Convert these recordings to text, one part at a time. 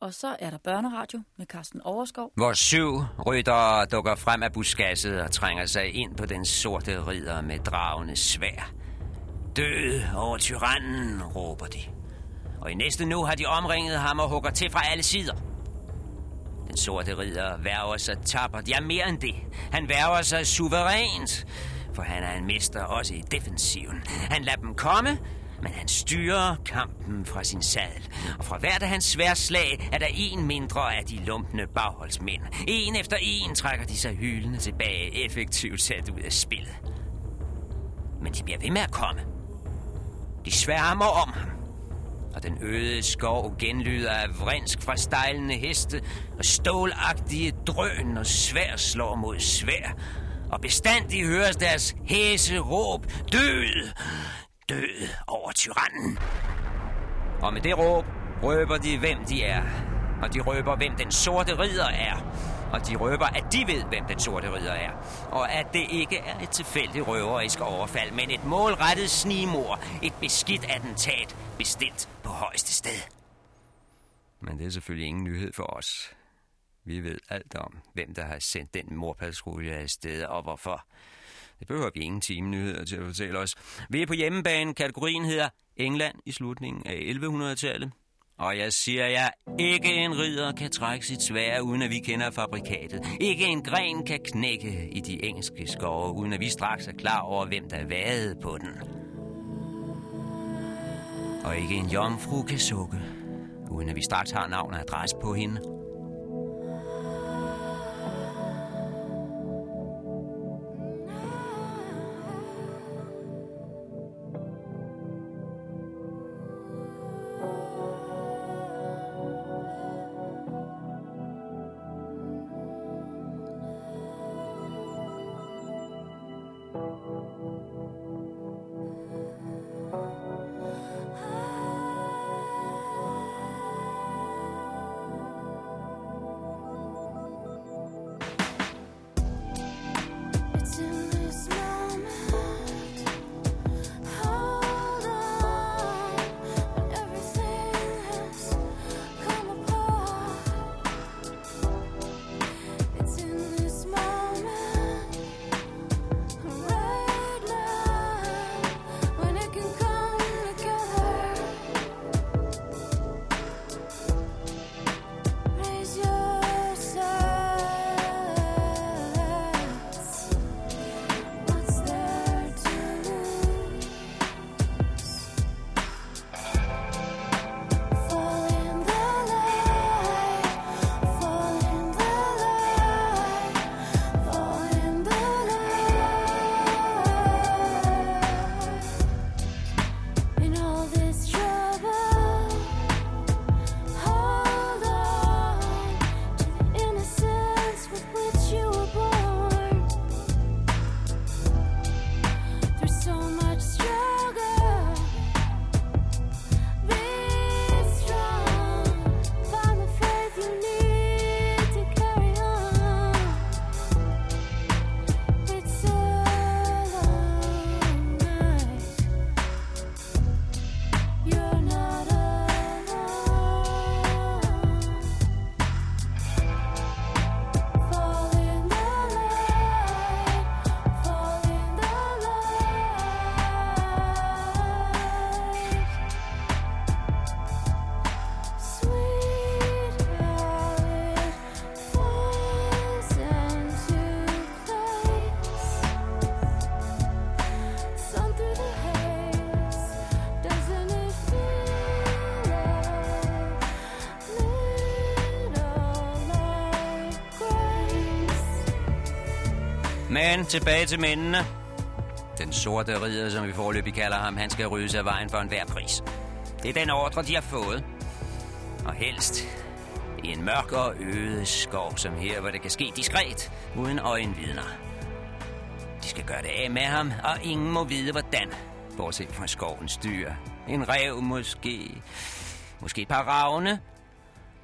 Og så er der børneradio med Carsten Overskov. Hvor syv ryttere dukker frem af buskasset og trænger sig ind på den sorte ridder med dragende svær. Død over tyrannen, råber de. Og i næste nu har de omringet ham og hugger til fra alle sider. Den sorte ridder værger sig tappert. Ja, mere end det. Han værger sig suverænt. For han er en mester også i defensiven. Han lader dem komme, men han styrer kampen fra sin sadel. Og fra hvert af hans sværslag er der en mindre af de lumpende bagholdsmænd. En efter en trækker de sig hylende tilbage, effektivt sat ud af spillet. Men de bliver ved med at komme. De sværmer om ham. Og den øde skov genlyder af vrinsk fra stejlende heste, og stålagtige drøn og svær slår mod svær. Og bestandig høres deres hæse råb, død, død over tyrannen. Og med det råb røber de, hvem de er. Og de røber, hvem den sorte ridder er. Og de røber, at de ved, hvem den sorte ridder er. Og at det ikke er et tilfældigt røverisk overfald, men et målrettet snimor. Et beskidt attentat, bestilt på højeste sted. Men det er selvfølgelig ingen nyhed for os. Vi ved alt om, hvem der har sendt den morpatrulje afsted, og hvorfor. Det behøver vi ingen timenyheder til at fortælle os. Vi er på hjemmebane. Kategorien hedder England i slutningen af 1100-tallet. Og jeg siger jer, ikke en ridder kan trække sit svær, uden at vi kender fabrikatet. Ikke en gren kan knække i de engelske skove, uden at vi straks er klar over, hvem der vade på den. Og ikke en jomfru kan sukke, uden at vi straks har navn og adresse på hende. Tilbage til mændene. Den sorte ridder, som vi forløbig kalder ham, han skal ryddes af vejen for enhver pris. Det er den ordre, de har fået. Og helst i en mørk og øde skov som her, hvor det kan ske diskret, uden øjenvidner. De skal gøre det af med ham, og ingen må vide, hvordan. Bortset fra skovens dyr. En rev måske. Måske et par ravne.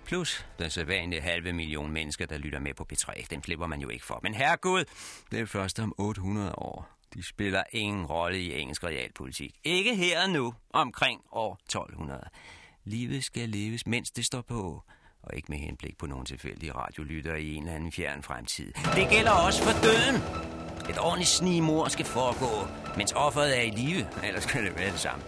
Plus den sædvanlige halve million mennesker, der lytter med på P3. Den flipper man jo ikke for. Men herregud, det er først om 800 år. De spiller ingen rolle i engelsk realpolitik. Ikke her og nu, omkring år 1200. Livet skal leves, mens det står på. Og ikke med henblik på nogen tilfældige radiolytter i en eller anden fjern fremtid. Det gælder også for døden. Et ordentligt snimor skal foregå, mens offeret er i live, ellers kan det være det samme.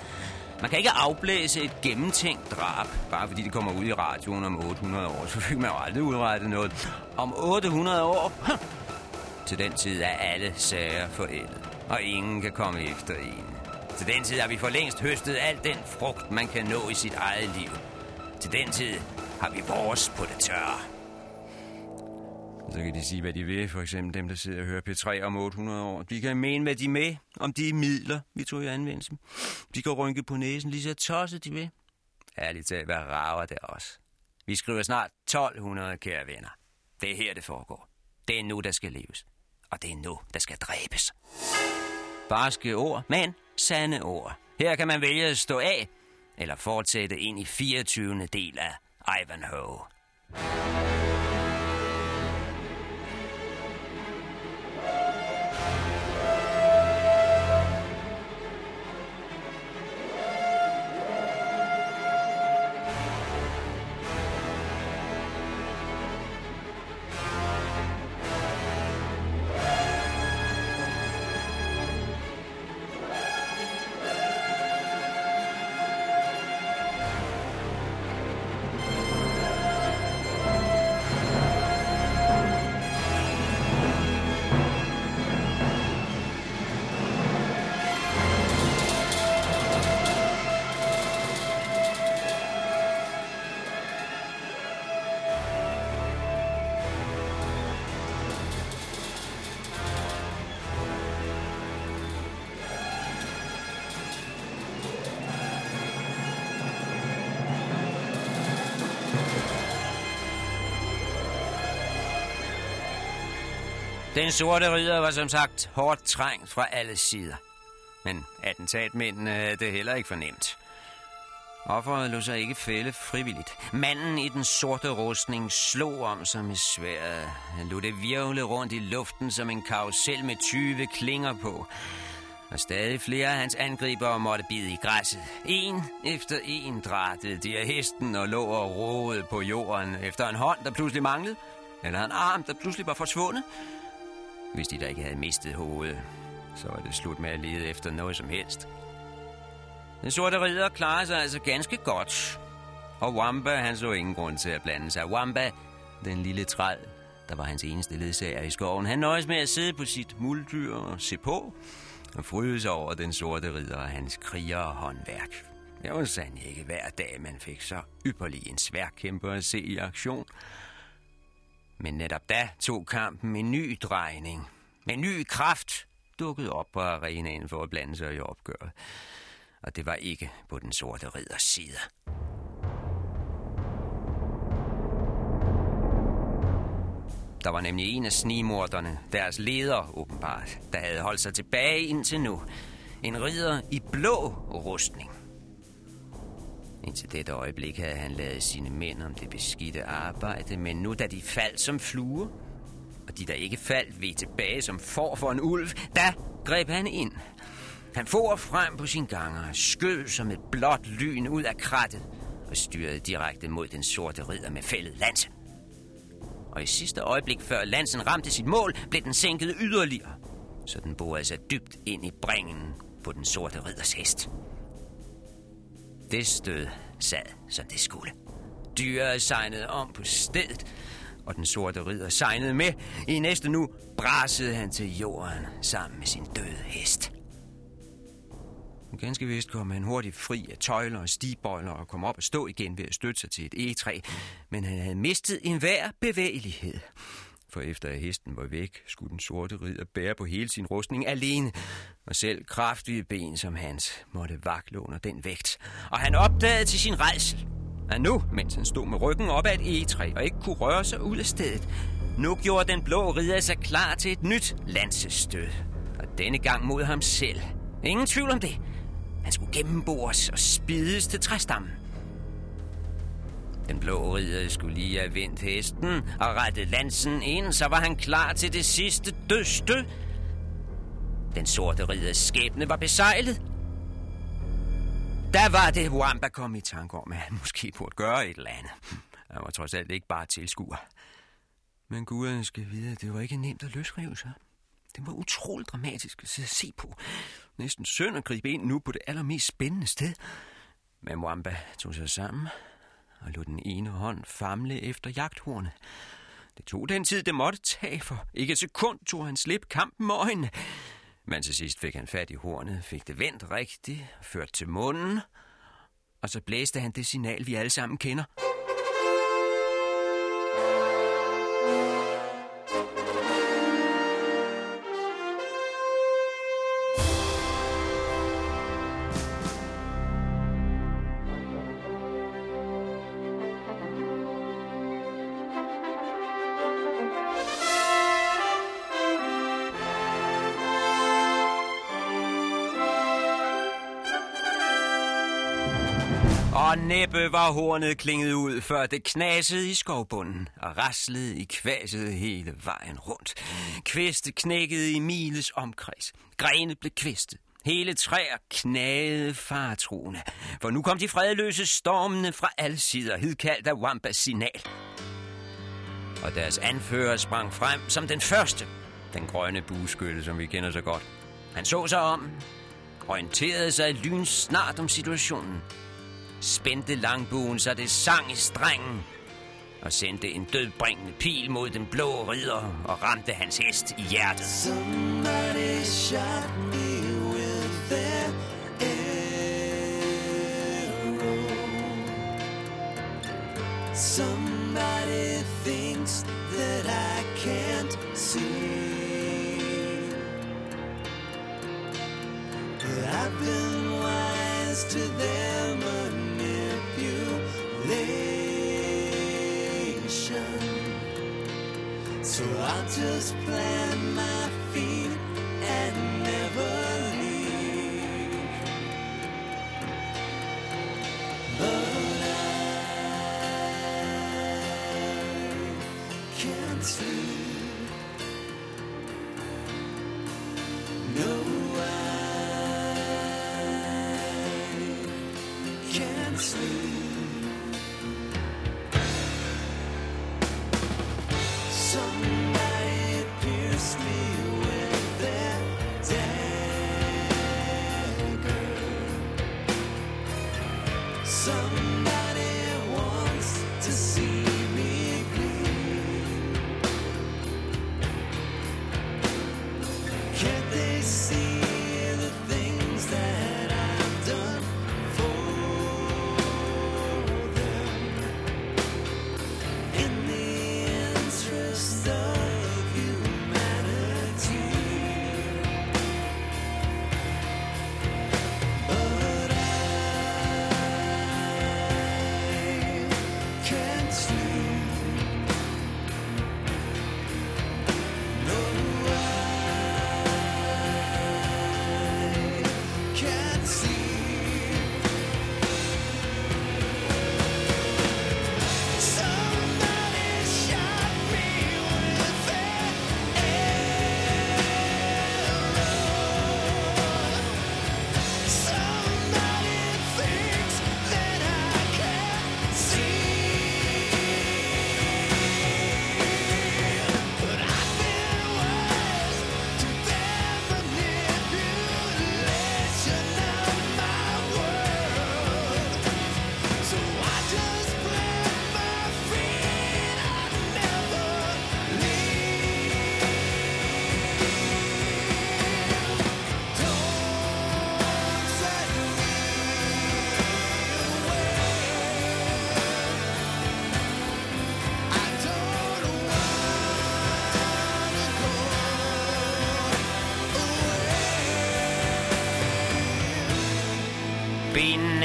Man kan ikke afblæse et gennemtænkt drab, bare fordi det kommer ud i radioen om 800 år. Så fik man jo aldrig udrettet noget. Om 800 år, til den tid er alle sager forældet, og ingen kan komme efter en. Til den tid har vi for længst høstet al den frugt, man kan nå i sit eget liv. Til den tid har vi vores på det tørre. Så kan de sige, hvad de vil. For eksempel dem, der sidder og hører P3 om 800 år. De kan mene, hvad de med om de midler, vi tog i anvendelse. De kan rynke på næsen lige så tosset de vil. Ærligt talt, hvad rager det også? Vi skriver snart 1200, kære venner. Det er her, det foregår. Det er nu, der skal leves. Og det er nu, der skal dræbes. Barske ord, men sande ord. Her kan man vælge at stå af, eller fortsætte ind i 24. del af Ivanhoe. Den sorte ridder var som sagt hårdt trængt fra alle sider. Men attentatmændene havde det heller ikke fornemt. Offeret lå sig ikke fælde frivilligt. Manden i den sorte rustning slog om sig med sværet. Han lod det virvle rundt i luften som en karusel med 20 klinger på. Og stadig flere af hans angribere måtte bide i græsset. En efter en drættede de af hesten og lå og roede på jorden efter en hånd, der pludselig manglede. Eller en arm, der pludselig var forsvundet. Hvis de da ikke havde mistet hovedet, så var det slut med at lede efter noget som helst. Den sorte ridder klarede sig altså ganske godt. Og Wamba, han så ingen grund til at blande sig. Wamba, den lille træl, der var hans eneste ledsager i skoven, han nøjes med at sidde på sit muldyr og se på, og fryde sig over den sorte ridder og hans kriger og håndværk. Det var sandt ikke hver dag, man fik så ypperlig en sværkæmper at se i aktion. Men netop da tog kampen en ny drejning. Med ny kraft dukkede op på arenaen for at blande sig i opgøret. Og det var ikke på den sorte ridders side. Der var nemlig en af snimorderne, deres leder åbenbart, der havde holdt sig tilbage indtil nu. En ridder i blå rustning. Indtil dette øjeblik havde han lavet sine mænd om det beskidte arbejde, men nu da de faldt som fluer, og de der ikke faldt ved tilbage som får for en ulv, da greb han ind. Han for frem på sin ganger, skød som et blåt lyn ud af krattet og styrede direkte mod den sorte ridder med fældet lanse. Og i sidste øjeblik, før lansen ramte sit mål, blev den sænket yderligere, så den borede sig dybt ind i bringen på den sorte ridders hest. Det stød sad, som det skulle. Dyret sejnede om på stedet, og den sorte ridder sejnede med. I næste nu brasede han til jorden sammen med sin døde hest. Ganske vist kom han hurtigt fri af tøjler og stigbøjler og kom op og stå igen ved at støtte sig til et egetræ, men han havde mistet enhver bevægelighed. For efter at hesten var væk, skulle den sorte ridder bære på hele sin rustning alene, og selv kraftige ben som hans måtte vakle under den vægt. Og han opdagede til sin rejsel, at nu, mens han stod med ryggen op ad et egetræ og ikke kunne røre sig ud af stedet, nu gjorde den blå ridder sig klar til et nyt lansestød. Og denne gang mod ham selv. Ingen tvivl om det. Han skulle gennembores og spides til træstammen. Den blå ridder skulle lige have vendt hesten og rettet lansen ind, så var han klar til det sidste dødsstød. Den sorte ridders skæbne var besejlet. Der var det, Wamba kom i tanke om, at han måske burde gøre et eller andet. Han var trods alt ikke bare tilskuer. Men guderne skal vide, at det var ikke nemt at løsrive sig. Det var utroligt dramatisk at se på. Næsten synd at gribe ind nu på det allermest spændende sted. Men Wamba tog sig sammen og lod den ene hånd famle efter jagthornet. Det tog den tid, det måtte tage, for ikke et sekund tog han slip kampen med øjnene. Men til sidst fik han fat i hornet, fik det vendt rigtigt, ført til munden, og så blæste han det signal, vi alle sammen kender. Næppe var hornet klinget ud, før det knasede i skovbunden og raslede i kvaset hele vejen rundt. Kviste knækkede i miles omkreds. Grene blev kvistet. Hele træer knagede fartroende, for nu kom de fredløse stormende fra alle sider, hidkaldt af Wampas signal. Og deres anfører sprang frem som den første, den grønne bueskytte, som vi kender så godt. Han så sig om, orienterede sig lynsnart om situationen, spændte langbuen, så det sang i strengen, og sendte en dødbringende pil mod den blå ridder og ramte hans hest i hjertet. Somebody shot me with their arrow. Somebody thinks that I can't see. But I've been wise to them. So I'll just plant my feet and never leave. But I can't sleep. No, I can't sleep.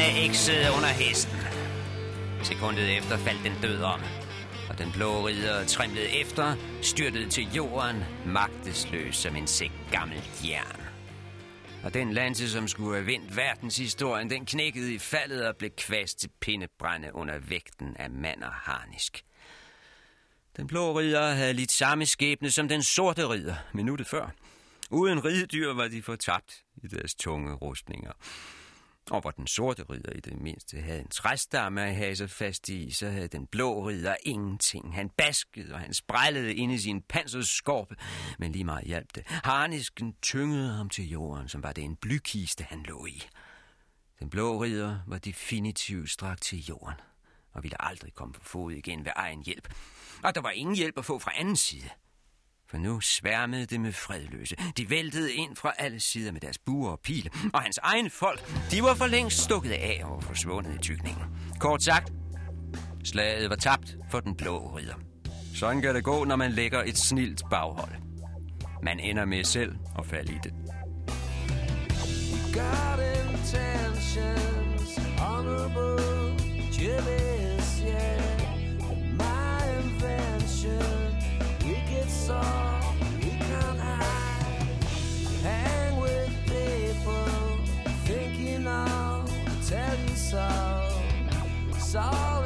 Skal ikke sidde under hesten. Sekundet efter faldt den død om, og den blå ridder trimlede efter, styrtede til jorden, magtesløs som en sæk gammelt jern. Og den lanse, som skulle have vendt verdenshistorien, den knækkede i faldet og blev kvast til pindebrænde under vægten af mand og harnisk. Den blå ridder havde lidt samme skæbne som den sorte ridder minuttet før. Uden ridedyr var de fortabt i deres tunge rustninger. Og hvor den sorte ridder i det mindste havde en træstamme at have sig fast i, så havde den blå ridder ingenting. Han baskede, og han sprællede ind i sin panserskorpe, men lige meget hjalp det. Harnisken tyngede ham til jorden, som var det en blykiste, han lå i. Den blå ridder var definitivt strakt til jorden, og ville aldrig komme på fod igen ved egen hjælp. Og der var ingen hjælp at få fra anden side. For nu sværmede det med fredløse. De væltede ind fra alle sider med deres buer og pile. Og hans egne folk, de var for længst stukket af og forsvundet i tykningen. Kort sagt, slaget var tabt for den blå ridder. Sådan kan det gå, når man lægger et snilt baghold. Man ender med selv at falde i det. got intentions, honorable, jealous, yeah. My invention, tell you so. It's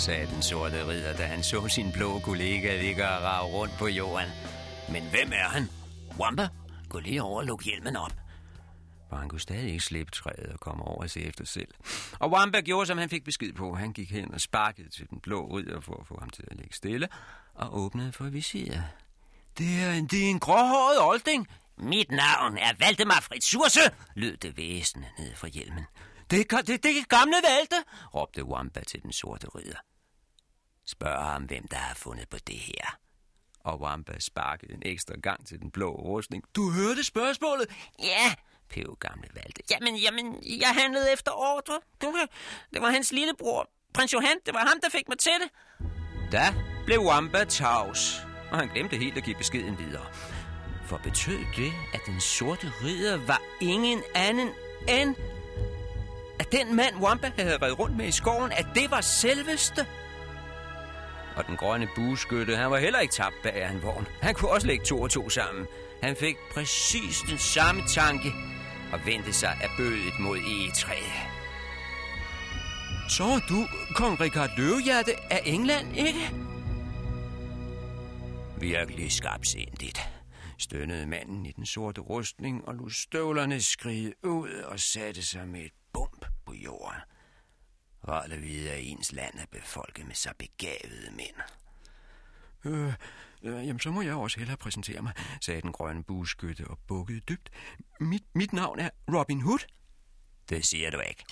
sagde den sorte ridder, da han så sin blå kollega ligge og rave rundt på jorden. Men hvem er han? Wamba, gå lige over og luk hjelmen op. For han kunne stadig ikke slippe træet og komme over og se efter selv. Og Wamba gjorde, som han fik besked på. Han gik hen og sparkede til den blå ridder for at få ham til at ligge stille, og åbnede for visiret. Det er en, det er en gråhåret olding. Mit navn er Valdemar Fritsurse, lød det væsende ned fra hjelmen. Det, det, det er gamle Valde, råbte Wamba til den sorte ridder. Spørg ham, hvem der har fundet på det her. Og Wamba sparkede en ekstra gang til den blå rustning. Du hørte spørgsmålet? Ja, pev gamle Valde. Jamen, jamen, jeg handlede efter ordre. Det var hans lillebror, prins Johan. Det var ham, der fik mig til det. Da blev Wamba tavs, og han glemte helt at give beskeden videre. For betød det, at den sorte ridder var ingen anden end at den mand, Wamba havde reddet rundt med i skoven, at det var selveste. Og den grønne bueskytte, han var heller ikke tabt bag en vogn. Han kunne også lægge to og to sammen. Han fik præcis den samme tanke og vendte sig af bødet mod egetræet. Så er du kong Richard Løvehjerte af England, ikke? Virkelig skarpsindigt, stønnede manden i den sorte rustning og lod støvlerne skride ud og satte sig med et bump på jorden. Rart at vide, at ens land er befolket med så begavede mænd. Øh, øh, jamen, så må jeg også hellere præsentere mig, sagde den grønne bueskytte og bukkede dybt. Mit, mit navn er Robin Hood. Det siger du ikke.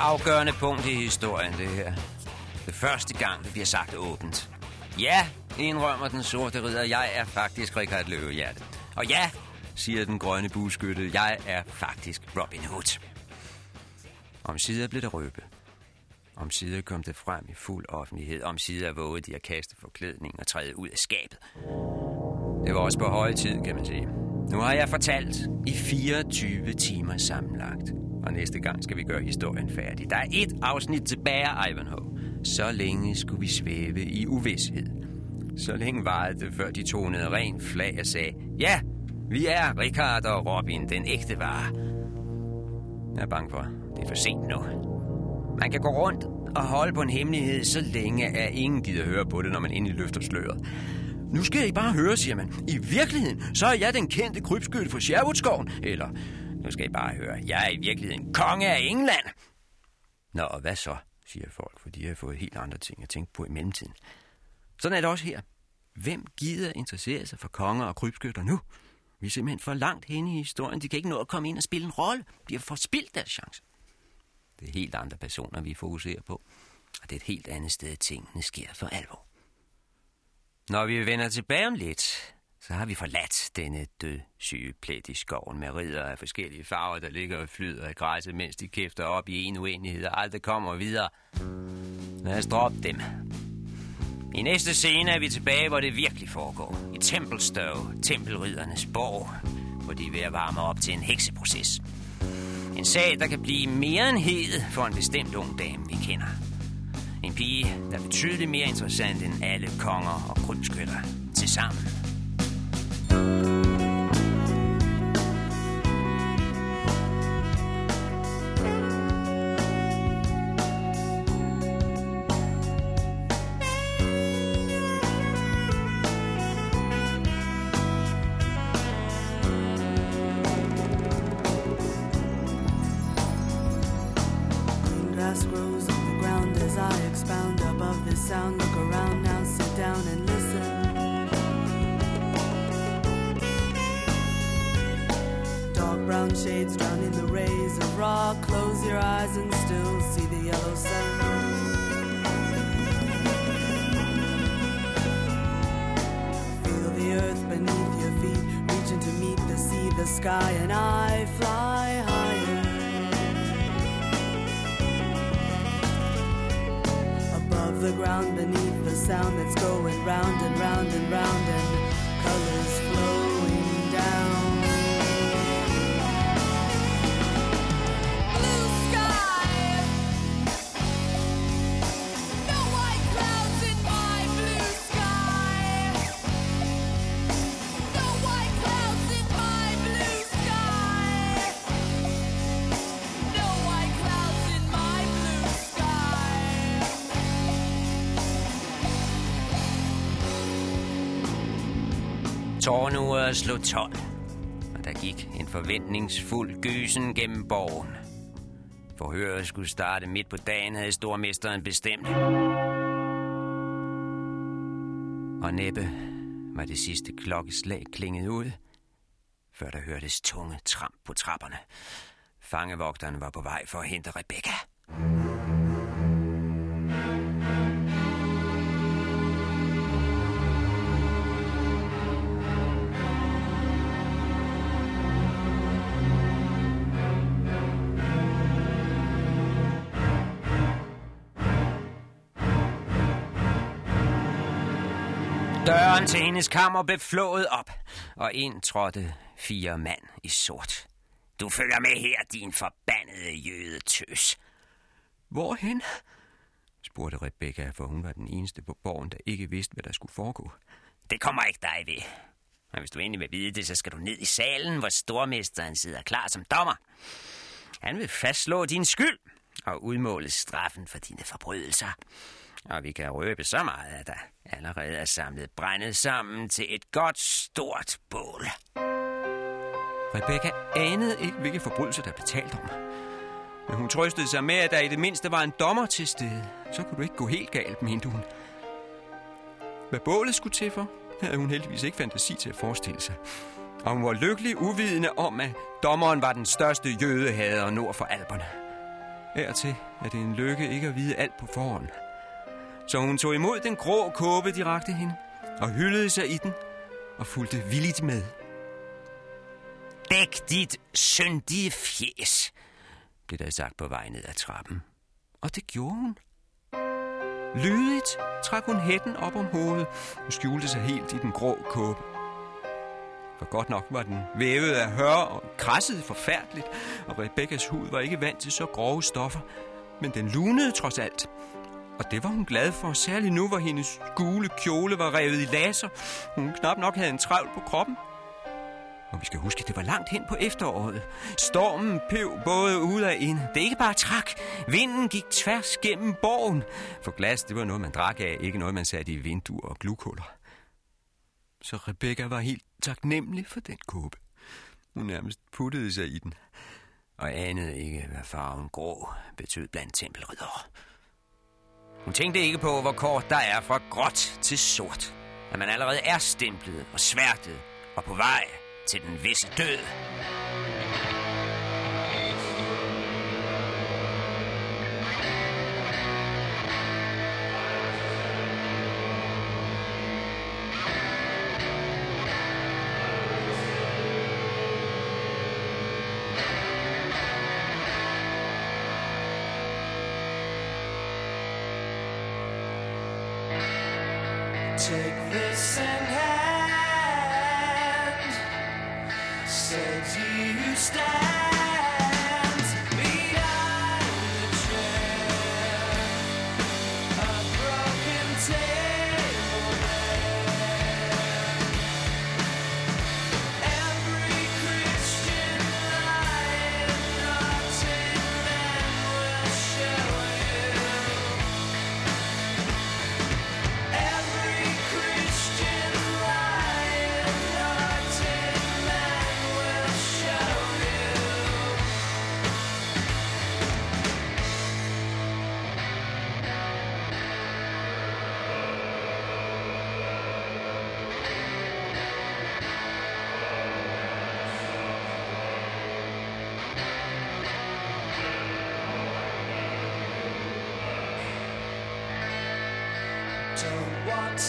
Afgørende punkt i historien, det her. Det første gang, det bliver sagt åbent. Ja, indrømmer den sorte ridder, jeg er faktisk Richard Løvehjerte. Og ja, siger den grønne buskytte, jeg er faktisk Robin Hood. Om sider blev det røbe. Om sider kom det frem i fuld offentlighed. Om sider vågede de at kaste forklædning og træde ud af skabet. Det var også på høje tid, kan man sige. Nu har jeg fortalt i 24 timer sammenlagt. Og næste gang skal vi gøre historien færdig. Der er et afsnit tilbage Ivanhoe. Så længe skulle vi svæve i uvidshed. Så længe varede det, før de tonede ren flag og sagde, ja, vi er Richard og Robin, den ægte vare. Jeg er bange for, det er for sent nu. Man kan gå rundt og holde på en hemmelighed, så længe at ingen gider høre på det, når man endelig løfter sløret. Nu skal I bare høre, siger man. I virkeligheden, så er jeg den kendte krybskytte fra Sherwoodskoven. Eller, nu skal I bare høre, jeg er i virkeligheden konge af England. Nå, og hvad så, siger folk, for de har fået helt andre ting at tænke på i mellemtiden. Sådan er det også her. Hvem gider interessere sig for konger og krybskytter nu? Vi er simpelthen for langt henne i historien. De kan ikke nå at komme ind og spille en rolle. De har forspildt deres chance. Det er helt andre personer, vi fokuserer på. Og det er et helt andet sted, tingene sker for alvor. Når vi vender tilbage om lidt, så har vi forladt denne død syge plet i skoven med ridder af forskellige farver, der ligger og flyder i græsset, mens de kæfter op i en uenighed og aldrig kommer videre. Lad os droppe dem. I næste scene er vi tilbage, hvor det virkelig foregår. I Tempelstøv, tempelriddernes borg, hvor de er ved at varme op til en hekseproces. En sag, der kan blive mere end hed for en bestemt ung dame, vi kender. En pige, der er betydeligt mere interessant end alle konger og krybskytter til sammen. At slå 12, og der gik en forventningsfuld gysen gennem borgen. Forhøret skulle starte midt på dagen, havde stormesteren bestemt. Og næppe var det sidste klokkeslag klinget ud, før der hørtes tunge tramp på trapperne. Fangevogteren var på vej for at hente Rebecca. Døren til hendes kammer blev flået op, og ind trådte fire mand i sort. Du følger med her, din forbandede jødetøs. Hvorhen? spurgte Rebecca, for hun var den eneste på borgen, der ikke vidste, hvad der skulle foregå. Det kommer ikke dig ved. Men hvis du endelig vil vide det, så skal du ned i salen, hvor stormesteren sidder klar som dommer. Han vil fastslå din skyld og udmåle straffen for dine forbrydelser. Og vi kan røbe så meget, at der allerede er samlet brændet sammen til et godt stort bål. Rebecca anede ikke, hvilke forbrydelser der blev talt om. Men hun trøstede sig med, at der i det mindste var en dommer til stede. Så kunne du ikke gå helt galt, mente hun. Hvad bålet skulle til for, havde hun heldigvis ikke fantasi til at forestille sig. Og hun var lykkelig uvidende om, at dommeren var den største jødehader nord for alberne. Af til er det en lykke ikke at vide alt på forhånd. Så hun tog imod den grå kåbe, de rakte hende, og hyldede sig i den, og fulgte villigt med. Dæk dit syndige fjes, blev der sagt på vej ned ad trappen. Og det gjorde hun. Lydigt trak hun hætten op om hovedet og skjulte sig helt i den grå kåbe. For godt nok var den vævet af hør og krassede forfærdeligt, og Rebekkas hud var ikke vant til så grove stoffer, men den lunede trods alt. Og det var hun glad for, særligt nu, hvor hendes gule kjole var revet i laser. Hun knap nok havde en travl på kroppen. Og vi skal huske, det var langt hen på efteråret. Stormen pev både ud og ind. Det ikke bare trak. Vinden gik tværs gennem borgen. For glas, det var noget, man drak af, ikke noget, man satte i vinduer og glukhuller. Så Rebecca var helt taknemmelig for den kåbe. Hun nærmest puttede sig i den. Og anede ikke, hvad farven grå betød blandt tempelriddere. Hun tænkte ikke på, hvor kort der er fra gråt til sort. At man allerede er stemplet og sværtet og på vej til den visse død.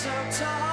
so tired.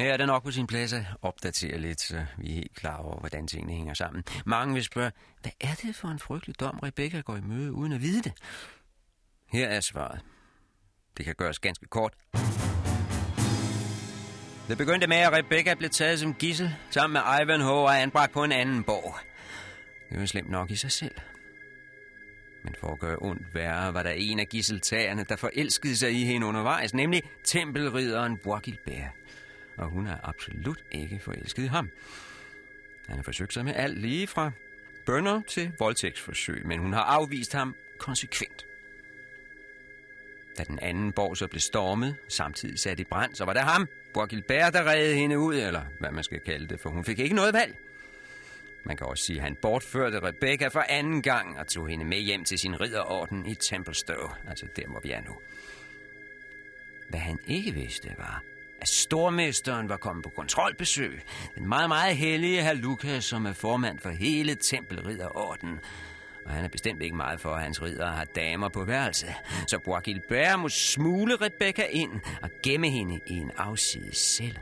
Her er det nok på sin plads at opdatere lidt, så vi er helt klar over, hvordan tingene hænger sammen. Mange vil spørge, hvad er det for en frygtelig dom, Rebecca går i møde uden at vide det? Her er svaret. Det kan gøres ganske kort. Det begyndte med, at Rebecca blev taget som gissel, sammen med Ivanhoe og anbragt på en anden borg. Det var slemt nok i sig selv. Men for at gøre ondt værre, var der en af gisseltagerne, der forelskede sig i hende undervejs, nemlig tempelridderen Bois-Gilbert. Og hun er absolut ikke forelsket i ham. Han har forsøgt sig med alt lige fra bønder til voldtægtsforsøg, men hun har afvist ham konsekvent. Da den anden borg så blev stormet, samtidig sat i brand, så var det ham, Borgilbert, der redde hende ud, eller hvad man skal kalde det, for hun fik ikke noget valg. Man kan også sige, at han bortførte Rebecca for anden gang og tog hende med hjem til sin ridderorden i Templestowe, altså der, hvor vi er nu. Hvad han ikke vidste var, at stormesteren var kommet på kontrolbesøg. Den meget, meget hellige herr Lukas, som er formand for hele Tempelridderorden. Og han er bestemt ikke meget for, at hans ridder har damer på værelse. Så Bois Gilbert må smule Rebecca ind og gemme hende i en afsides celle.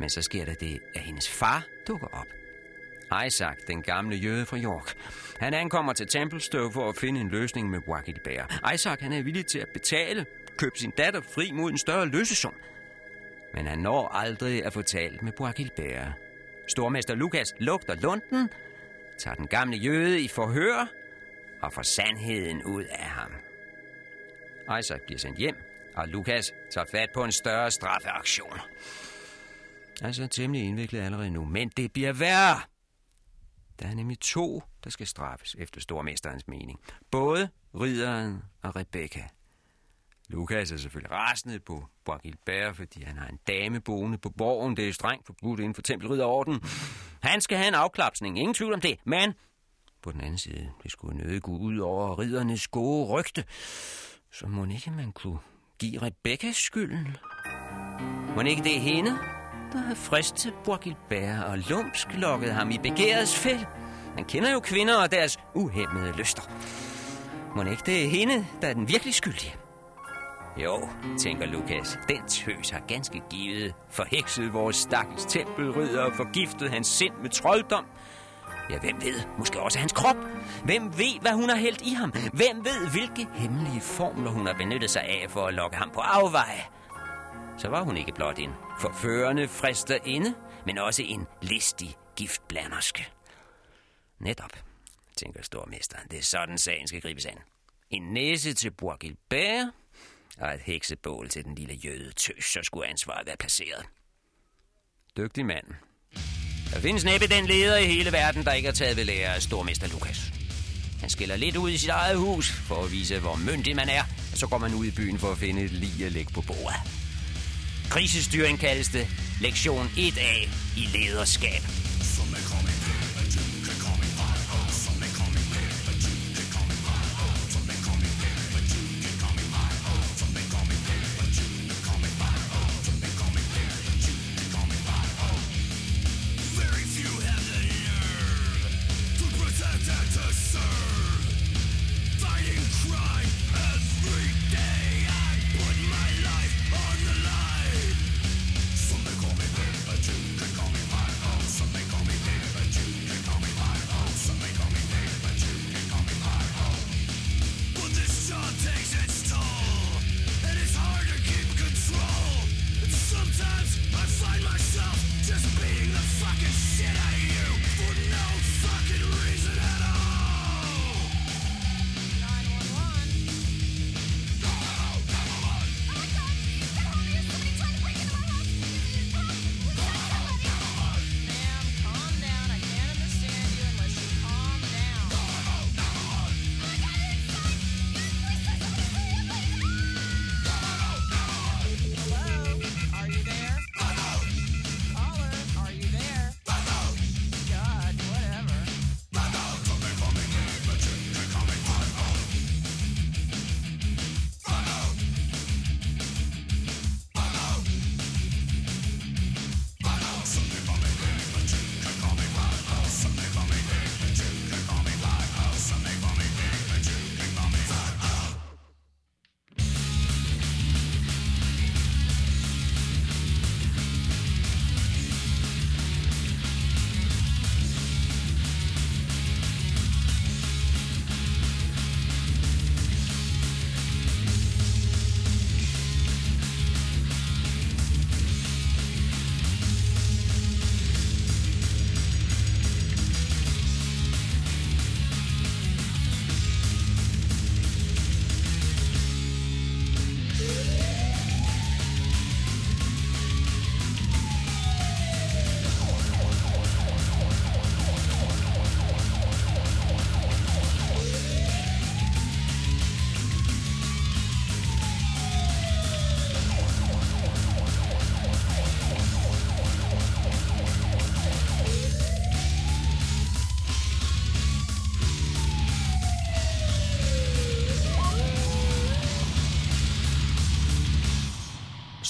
Men så sker der det, at hendes far dukker op. Isaac, den gamle jøde fra York. Han ankommer til Templestowe for at finde en løsning med Bois Gilbert. Isaac han er villig til at betale, købe sin datter fri mod en større løsesum. Men han når aldrig at få talt med Bois Gilbert. Stormester Lukas lugter lunden, tager den gamle jøde i forhør og får sandheden ud af ham. Isaac bliver sendt hjem, og Lukas tager fat på en større straffeaktion. Altså temmelig indviklet allerede nu, men det bliver værre. Der er nemlig to, der skal straffes efter stormesterens mening. Både ridderen og Rebecca. Lukas er selvfølgelig rasende på Bois fordi han har en dame boende på borgen. Det er strengt forbudt inden for tempelridderorden. Han skal have en afklapsning, ingen tvivl om det. Men på den anden side, det skulle nødig gå ud over riddernes gode rygte. Så må ikke man kunne give Rebecca skylden? Må ikke det er hende, der har fristet Bois og lumsk lokket ham i begærets fæld? Man kender jo kvinder og deres uhemmede lyster. Må ikke det er hende, der er den virkelig skyldige? Jo, tænker Lukas, den tøs har ganske givet forhekset vores stakkels tempelridder og forgiftet hans sind med trolddom. Ja, hvem ved? Måske også hans krop. Hvem ved, hvad hun har hældt i ham? Hvem ved, hvilke hemmelige formler hun har benyttet sig af for at lokke ham på afveje? Så var hun ikke blot en forførende frister inde, men også en listig giftblanderske. Netop, tænker stormesteren. Det er sådan, sagen skal gribes an. En næse til Bourgilbert, og et heksebål til den lille jøde tøs, så skulle ansvaret være placeret. Dygtig mand. Der findes næppe den leder i hele verden, der ikke har taget ved lære af stormester Lukas. Han skiller lidt ud i sit eget hus for at vise, hvor myndig man er, og så går man ud i byen for at finde et lige at lægge på bordet. Krisestyring kaldes det. Lektion 1A i lederskab.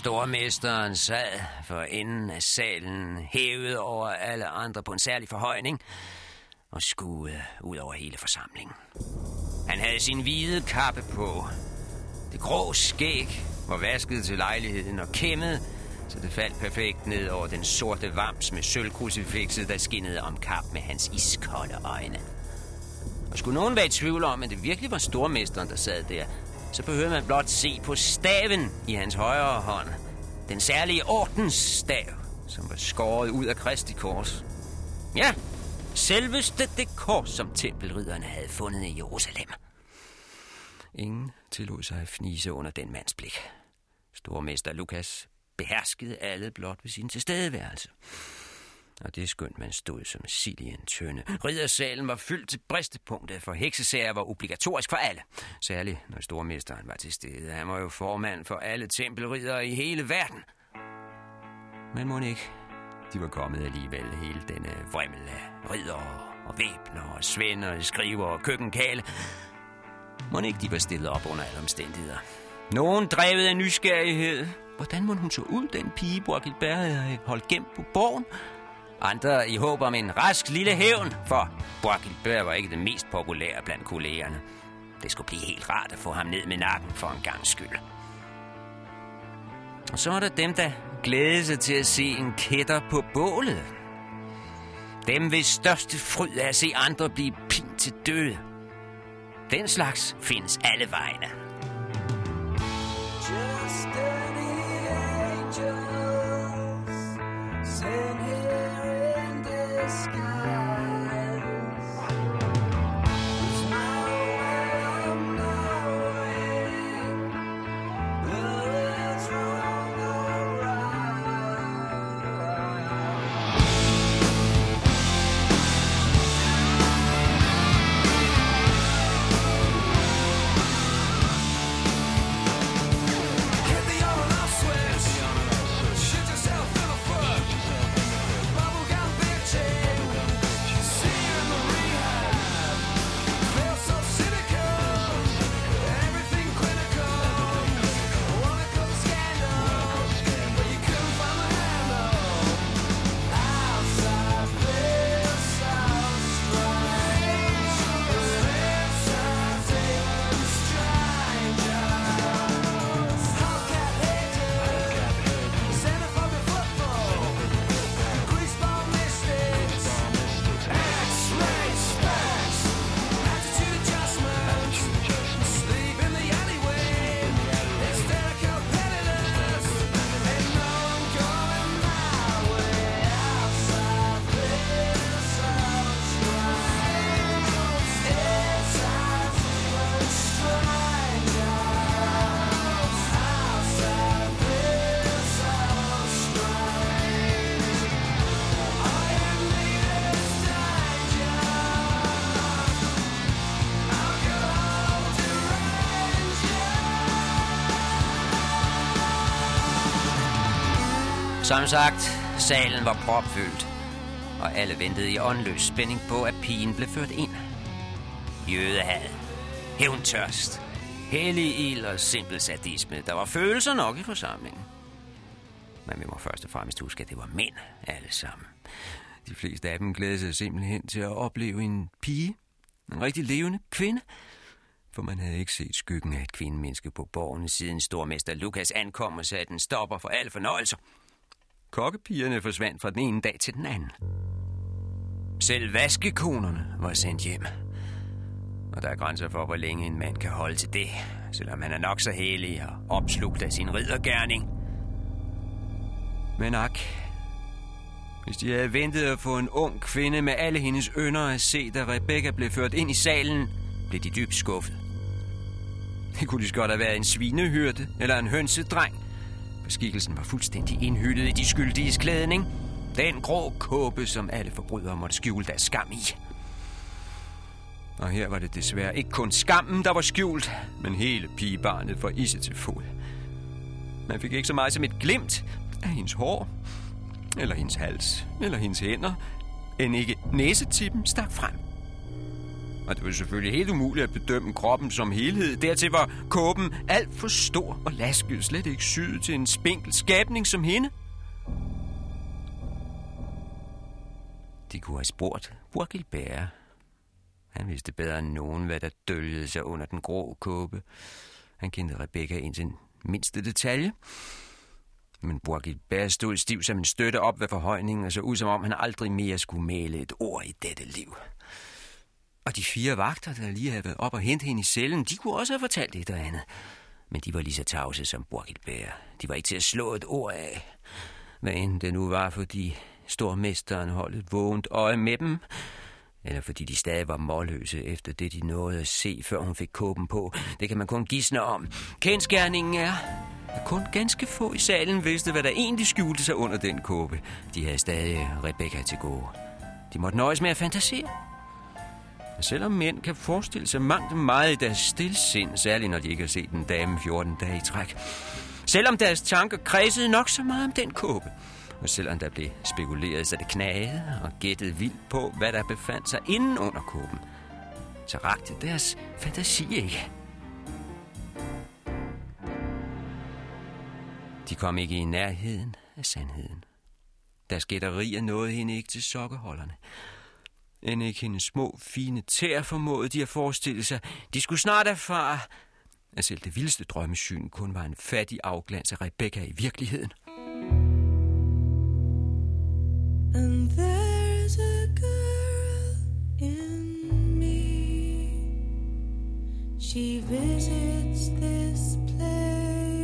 Stormesteren sad for enden af salen, hævet over alle andre på en særlig forhøjning, og skuede ud over hele forsamlingen. Han havde sin hvide kappe på. Det grå skæg var vasket til lejligheden og kæmmet, så det faldt perfekt ned over den sorte vams med sølvkrucifixet, der skinnede om kap med hans iskolde øjne. Og skulle nogen være i tvivl om, at det virkelig var stormesteren, der sad der, så behøver man blot se på staven i hans højre hånd. Den særlige ordensstav, som var skåret ud af Kristi kors. Ja, selveste det kors, som tempelridderne havde fundet i Jerusalem. Ingen tillod sig at fnise under den mands blik. Stormester Lukas beherskede alle blot ved sin tilstedeværelse. Og det skønt man stod som sild i en tønde. Riddersalen var fyldt til bristepunktet, for heksesager var obligatorisk for alle. Særligt når stormesteren var til stede. Han var jo formand for alle tempelridere i hele verden. Men må ikke, de var kommet alligevel hele denne vrimmel af ridder og væbner og svender, skriver og køkkenkale. Må ikke de var stillet op under alle omstændigheder. Nogen drevet af nysgerrighed. Hvordan må hun så ud, den pige, Borgilbert havde holdt gemt på borgen? Andre i håb om en rask lille hævn, for Borgilbert var ikke det mest populære blandt kollegerne. Det skulle blive helt rart at få ham ned med nakken for en gang skyld. Og så var der dem, der glædede sig til at se en kætter på bålet. Dem hvis største fryd er at se andre blive pint til døde. Den slags findes alle vegne. Som sagt, salen var propfyldt, og alle ventede i åndløs spænding på, at pigen blev ført ind. Jødehad, hævntørst, hellig ild og simpel sadisme. Der var følelser nok i forsamlingen. Men vi må først og fremmest huske, at det var mænd alle sammen. De fleste af dem glædede sig simpelthen til at opleve en pige, en rigtig levende kvinde, for man havde ikke set skyggen af et kvindemenneske på borgen siden stormester Lukas ankom og satte en stopper for alle fornøjelser. Kokkepigerne forsvandt fra den ene dag til den anden. Selv vaskekonerne var sendt hjem. Og der er grænser for, hvor længe en mand kan holde til det, selvom han er nok så helig og opslugt af sin riddergærning. Men ak, hvis de havde ventet at få en ung kvinde med alle hendes ynder at se, da Rebecca blev ført ind i salen, blev de dybt skuffet. Det kunne lige godt have været en svinehyrde eller en hønsedreng, skikkelsen var fuldstændig indhyllet i de skyldiges klædning. Den grå kåbe, som alle forbrydere måtte skjule deres skam i. Og her var det desværre ikke kun skammen, der var skjult, men hele pigebarnet for isse til fod. Man fik ikke så meget som et glimt af hendes hår, eller hendes hals, eller hendes hænder, end ikke næsetippen stak frem. Og det var selvfølgelig helt umuligt at bedømme kroppen som helhed. Dertil var kåben alt for stor og lasket, slet ikke syet til en spinkel skabning som hende. De kunne have spurgt Burgilbert. Han vidste bedre end nogen, hvad der dølgede sig under den grå kåbe. Han kendte Rebecca ind til mindste detalje. Men Burgilbert stod stiv som en støtte op ved forhøjningen, og så ud som om han aldrig mere skulle male et ord i dette liv. Og de fire vagter, der lige havde været op og hentet hende i cellen, de kunne også have fortalt et eller andet. Men de var lige så tavse som Burgilbert. De var ikke til at slå et ord af. Hvad end det nu var, fordi stormesteren holdt et vågent øje med dem, eller fordi de stadig var målløse efter det, de nåede at se, før hun fik kåben på. Det kan man kun gisne om. Kendskærningen er, at kun ganske få i salen vidste, hvad der egentlig skjulte sig under den kåbe. De havde stadig Rebecca til gode. De måtte nøjes med at fantasere. Selvom mænd kan forestille sig mangt meget i deres stilsind, særligt når de ikke har set en dame 14 dage i træk. Selvom deres tanker kredsede nok så meget om den kåbe. Og selvom der blev spekuleret, så det knagede og gættet vildt på, hvad der befandt sig inden under kåben, så rakte deres fantasi ikke. De kom ikke i nærheden af sandheden. Deres gætterier nåede hende ikke til sokkeholderne. End ikke hendes små, fine tær formåede de at forestille sig. De skulle snart erfare, at selv det vildeste drømmesyn kun var en fattig afglans af Rebecca i virkeligheden. And there's a girl in me. She visits this place.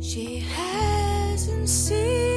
She hasn't seen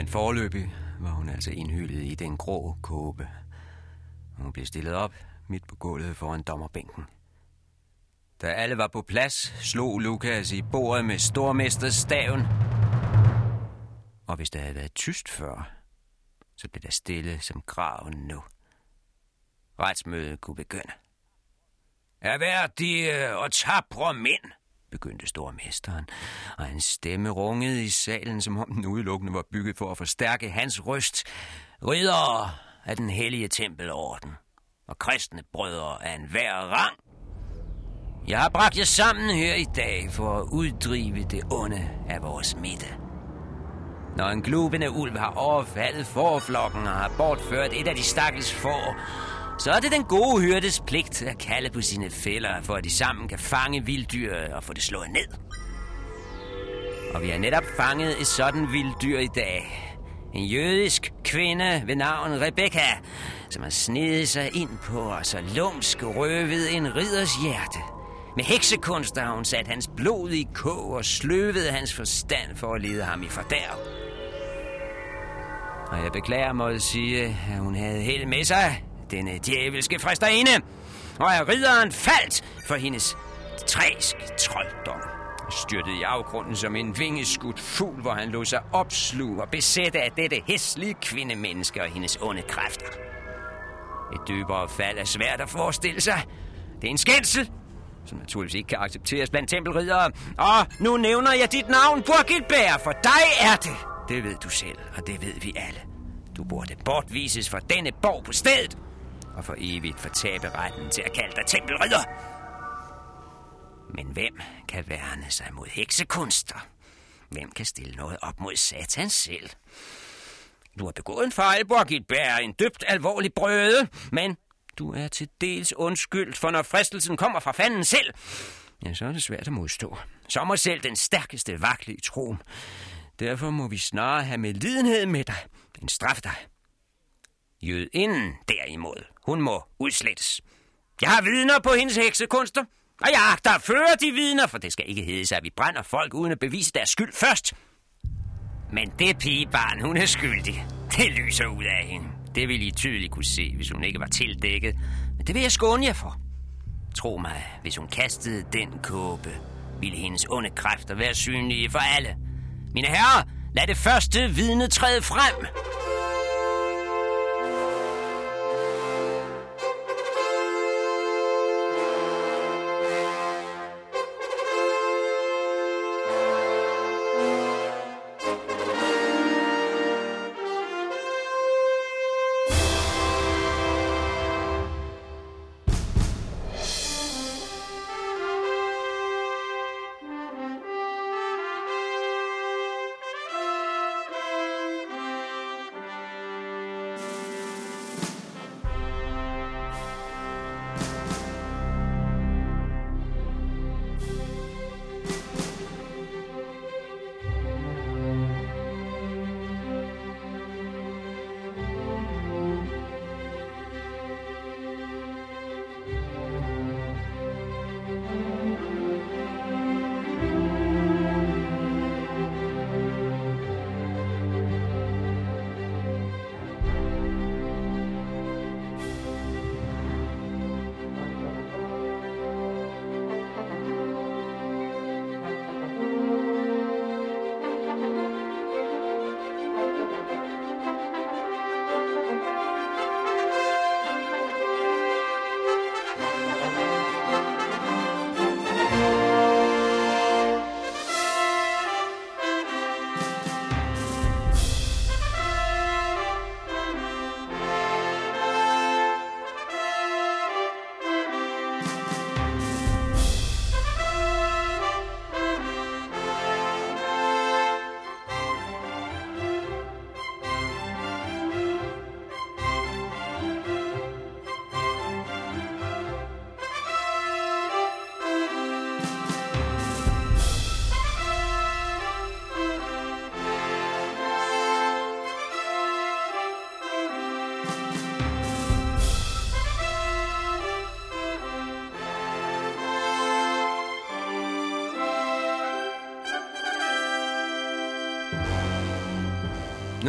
Men forløbig var hun altså indhyllet i den grå kåbe. Hun blev stillet op midt på gulvet foran dommerbænken. Da alle var på plads, slog Lukas i bordet med stormesterstaven. Og hvis der havde været tyst før, så blev der stille som graven nu. Retsmødet kunne begynde. Erhverdige og tabre mænd, begyndte stormesteren, og hans stemme rungede i salen, som om den udelukkende var bygget for at forstærke hans røst. Riddere af den hellige tempelorden, og kristne brødre af enhver rang. Jeg har bragt jer sammen her i dag for at uddrive det onde af vores midte. Når en glubende ulv har overfaldet forflokken og har bortført et af de stakkels får, så er det den gode hyrdes pligt at kalde på sine fælder, for at de sammen kan fange vilddyr og få det slået ned. Og vi har netop fanget et sådan vilddyr i dag. En jødisk kvinde ved navn Rebecca, som har snedet sig ind på og så lumsk røvet en ridders hjerte. Med heksekunster har hun sat hans blod i kog og sløvet hans forstand for at lede ham i fordærv. Og jeg beklager måtte sige, at hun havde held med sig, denne djævelske fristerinde, og at ridderen faldt for hendes træsk trolddom. Styrtede i afgrunden som en vingeskudt fugl, hvor han lå sig opsluge og besætte af dette hæslige kvindemenneske og hendes onde kræfter. Et dybere fald er svært at forestille sig. Det er en skændsel, som naturligvis ikke kan accepteres blandt tempelridere. Og nu nævner jeg dit navn, Burgilbær, for dig er det. Det ved du selv, og det ved vi alle. Du burde bortvises fra denne borg på stedet, og for evigt fortabe retten til at kalde dig tempelridder. Men hvem kan værne sig mod heksekunster? Hvem kan stille noget op mod satan selv? Du har begået en fejl, Borgilbær, en dybt alvorlig brøde, men du er til dels undskyldt, for når fristelsen kommer fra fanden selv, ja, så er det svært at modstå. Så må selv den stærkeste vakle i troen. Derfor må vi snarere have med lidenhed med dig, end straffe dig. Jødinden derimod, hun må udslettes. Jeg har vidner på hendes heksekunster, og jeg agter at føre de vidner, for det skal ikke hedde sig, at vi brænder folk uden at bevise deres skyld først. Men det pigebarn, hun er skyldig. Det lyser ud af hende. Det ville I tydeligt kunne se, hvis hun ikke var tildækket. Men det vil jeg skåne jer for. Tro mig, hvis hun kastede den kåbe, ville hendes onde kræfter være synlige for alle. Mine herrer, lad det første vidne træde frem.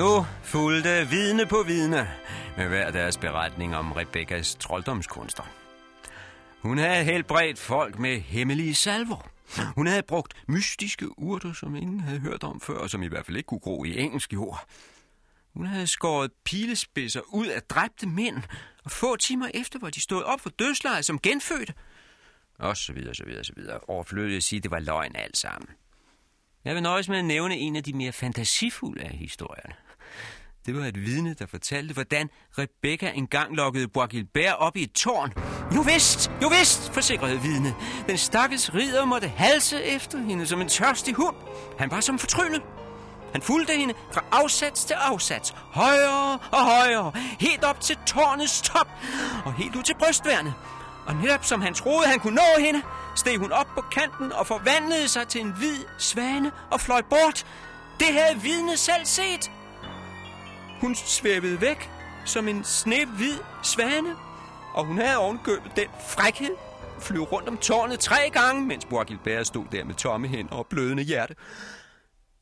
Nu fulgte vidne på vidne med hver deres beretning om Rebekkas trolddomskunster. Hun havde helbredt folk med hemmelige salver. Hun havde brugt mystiske urter, som ingen havde hørt om før, og som i hvert fald ikke kunne gro i engelsk jord. Hun havde skåret pilespidser ud af dræbte mænd, og få timer efter var de stået op for dødsleje som genfødte. Og så videre, så videre, så videre. Overflødigt at sige, at det var løgn alt sammen. Jeg vil nøjes med at nævne en af de mere fantasifulde af historierne. Det var et vidne, der fortalte, hvordan Rebecca engang lokkede Bois op i et tårn. Jo vist, jo vist, forsikrede vidne. Den stakkels ridder måtte halse efter hende som en tørstig hund. Han var som fortryllet. Han fulgte hende fra afsats til afsats, højere og højere, helt op til tårnets top og helt ud til brystværnet. Og netop som han troede, han kunne nå hende, steg hun op på kanten og forvandlede sig til en hvid svane og fløj bort. Det havde vidnet selv set. Hun svævede væk som en snehvid svane, og hun havde ovenkøbet den frækhed at flyve rundt om tårnet tre gange, mens Bois Gilbert stod der med tomme hænder og blødende hjerte.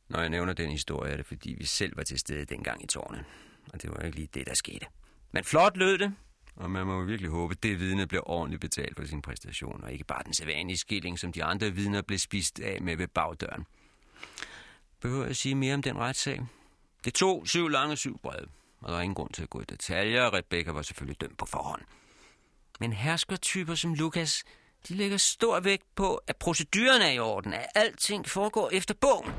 Når jeg nævner den historie, er det fordi, vi selv var til stede dengang i tårnet. Og det var ikke lige det, der skete. Men flot lød det, og man må jo virkelig håbe, at det vidne blev ordentligt betalt for sin præstation, og ikke bare den sædvanlige skilling, som de andre vidner blev spist af med ved bagdøren. Behøver jeg sige mere om den retssag? Det tog syv lange syv brede, og der er ingen grund til at gå i detaljer. Rebecca var selvfølgelig dømt på forhånd. Men herskertyper som Lukas, de lægger stor vægt på, at proceduren er i orden, at alting foregår efter bogen.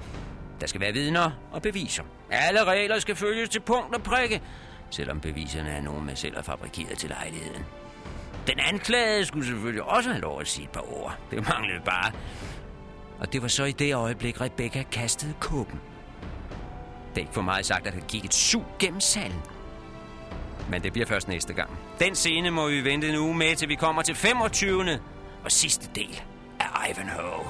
Der skal være vidner og beviser. Alle regler skal følges til punkt og prikke, selvom beviserne er nogen, man selv har fabrikeret til lejligheden. Den anklagede skulle selvfølgelig også have lov at sige et par ord. Det manglede bare. Og det var så i det øjeblik, Rebecca kastede kåben. Det er ikke for meget sagt, at der gik et sug gennem salen. Men det bliver først næste gang. Den scene må vi vente en uge med, til vi kommer til 25. og sidste del af Ivanhoe.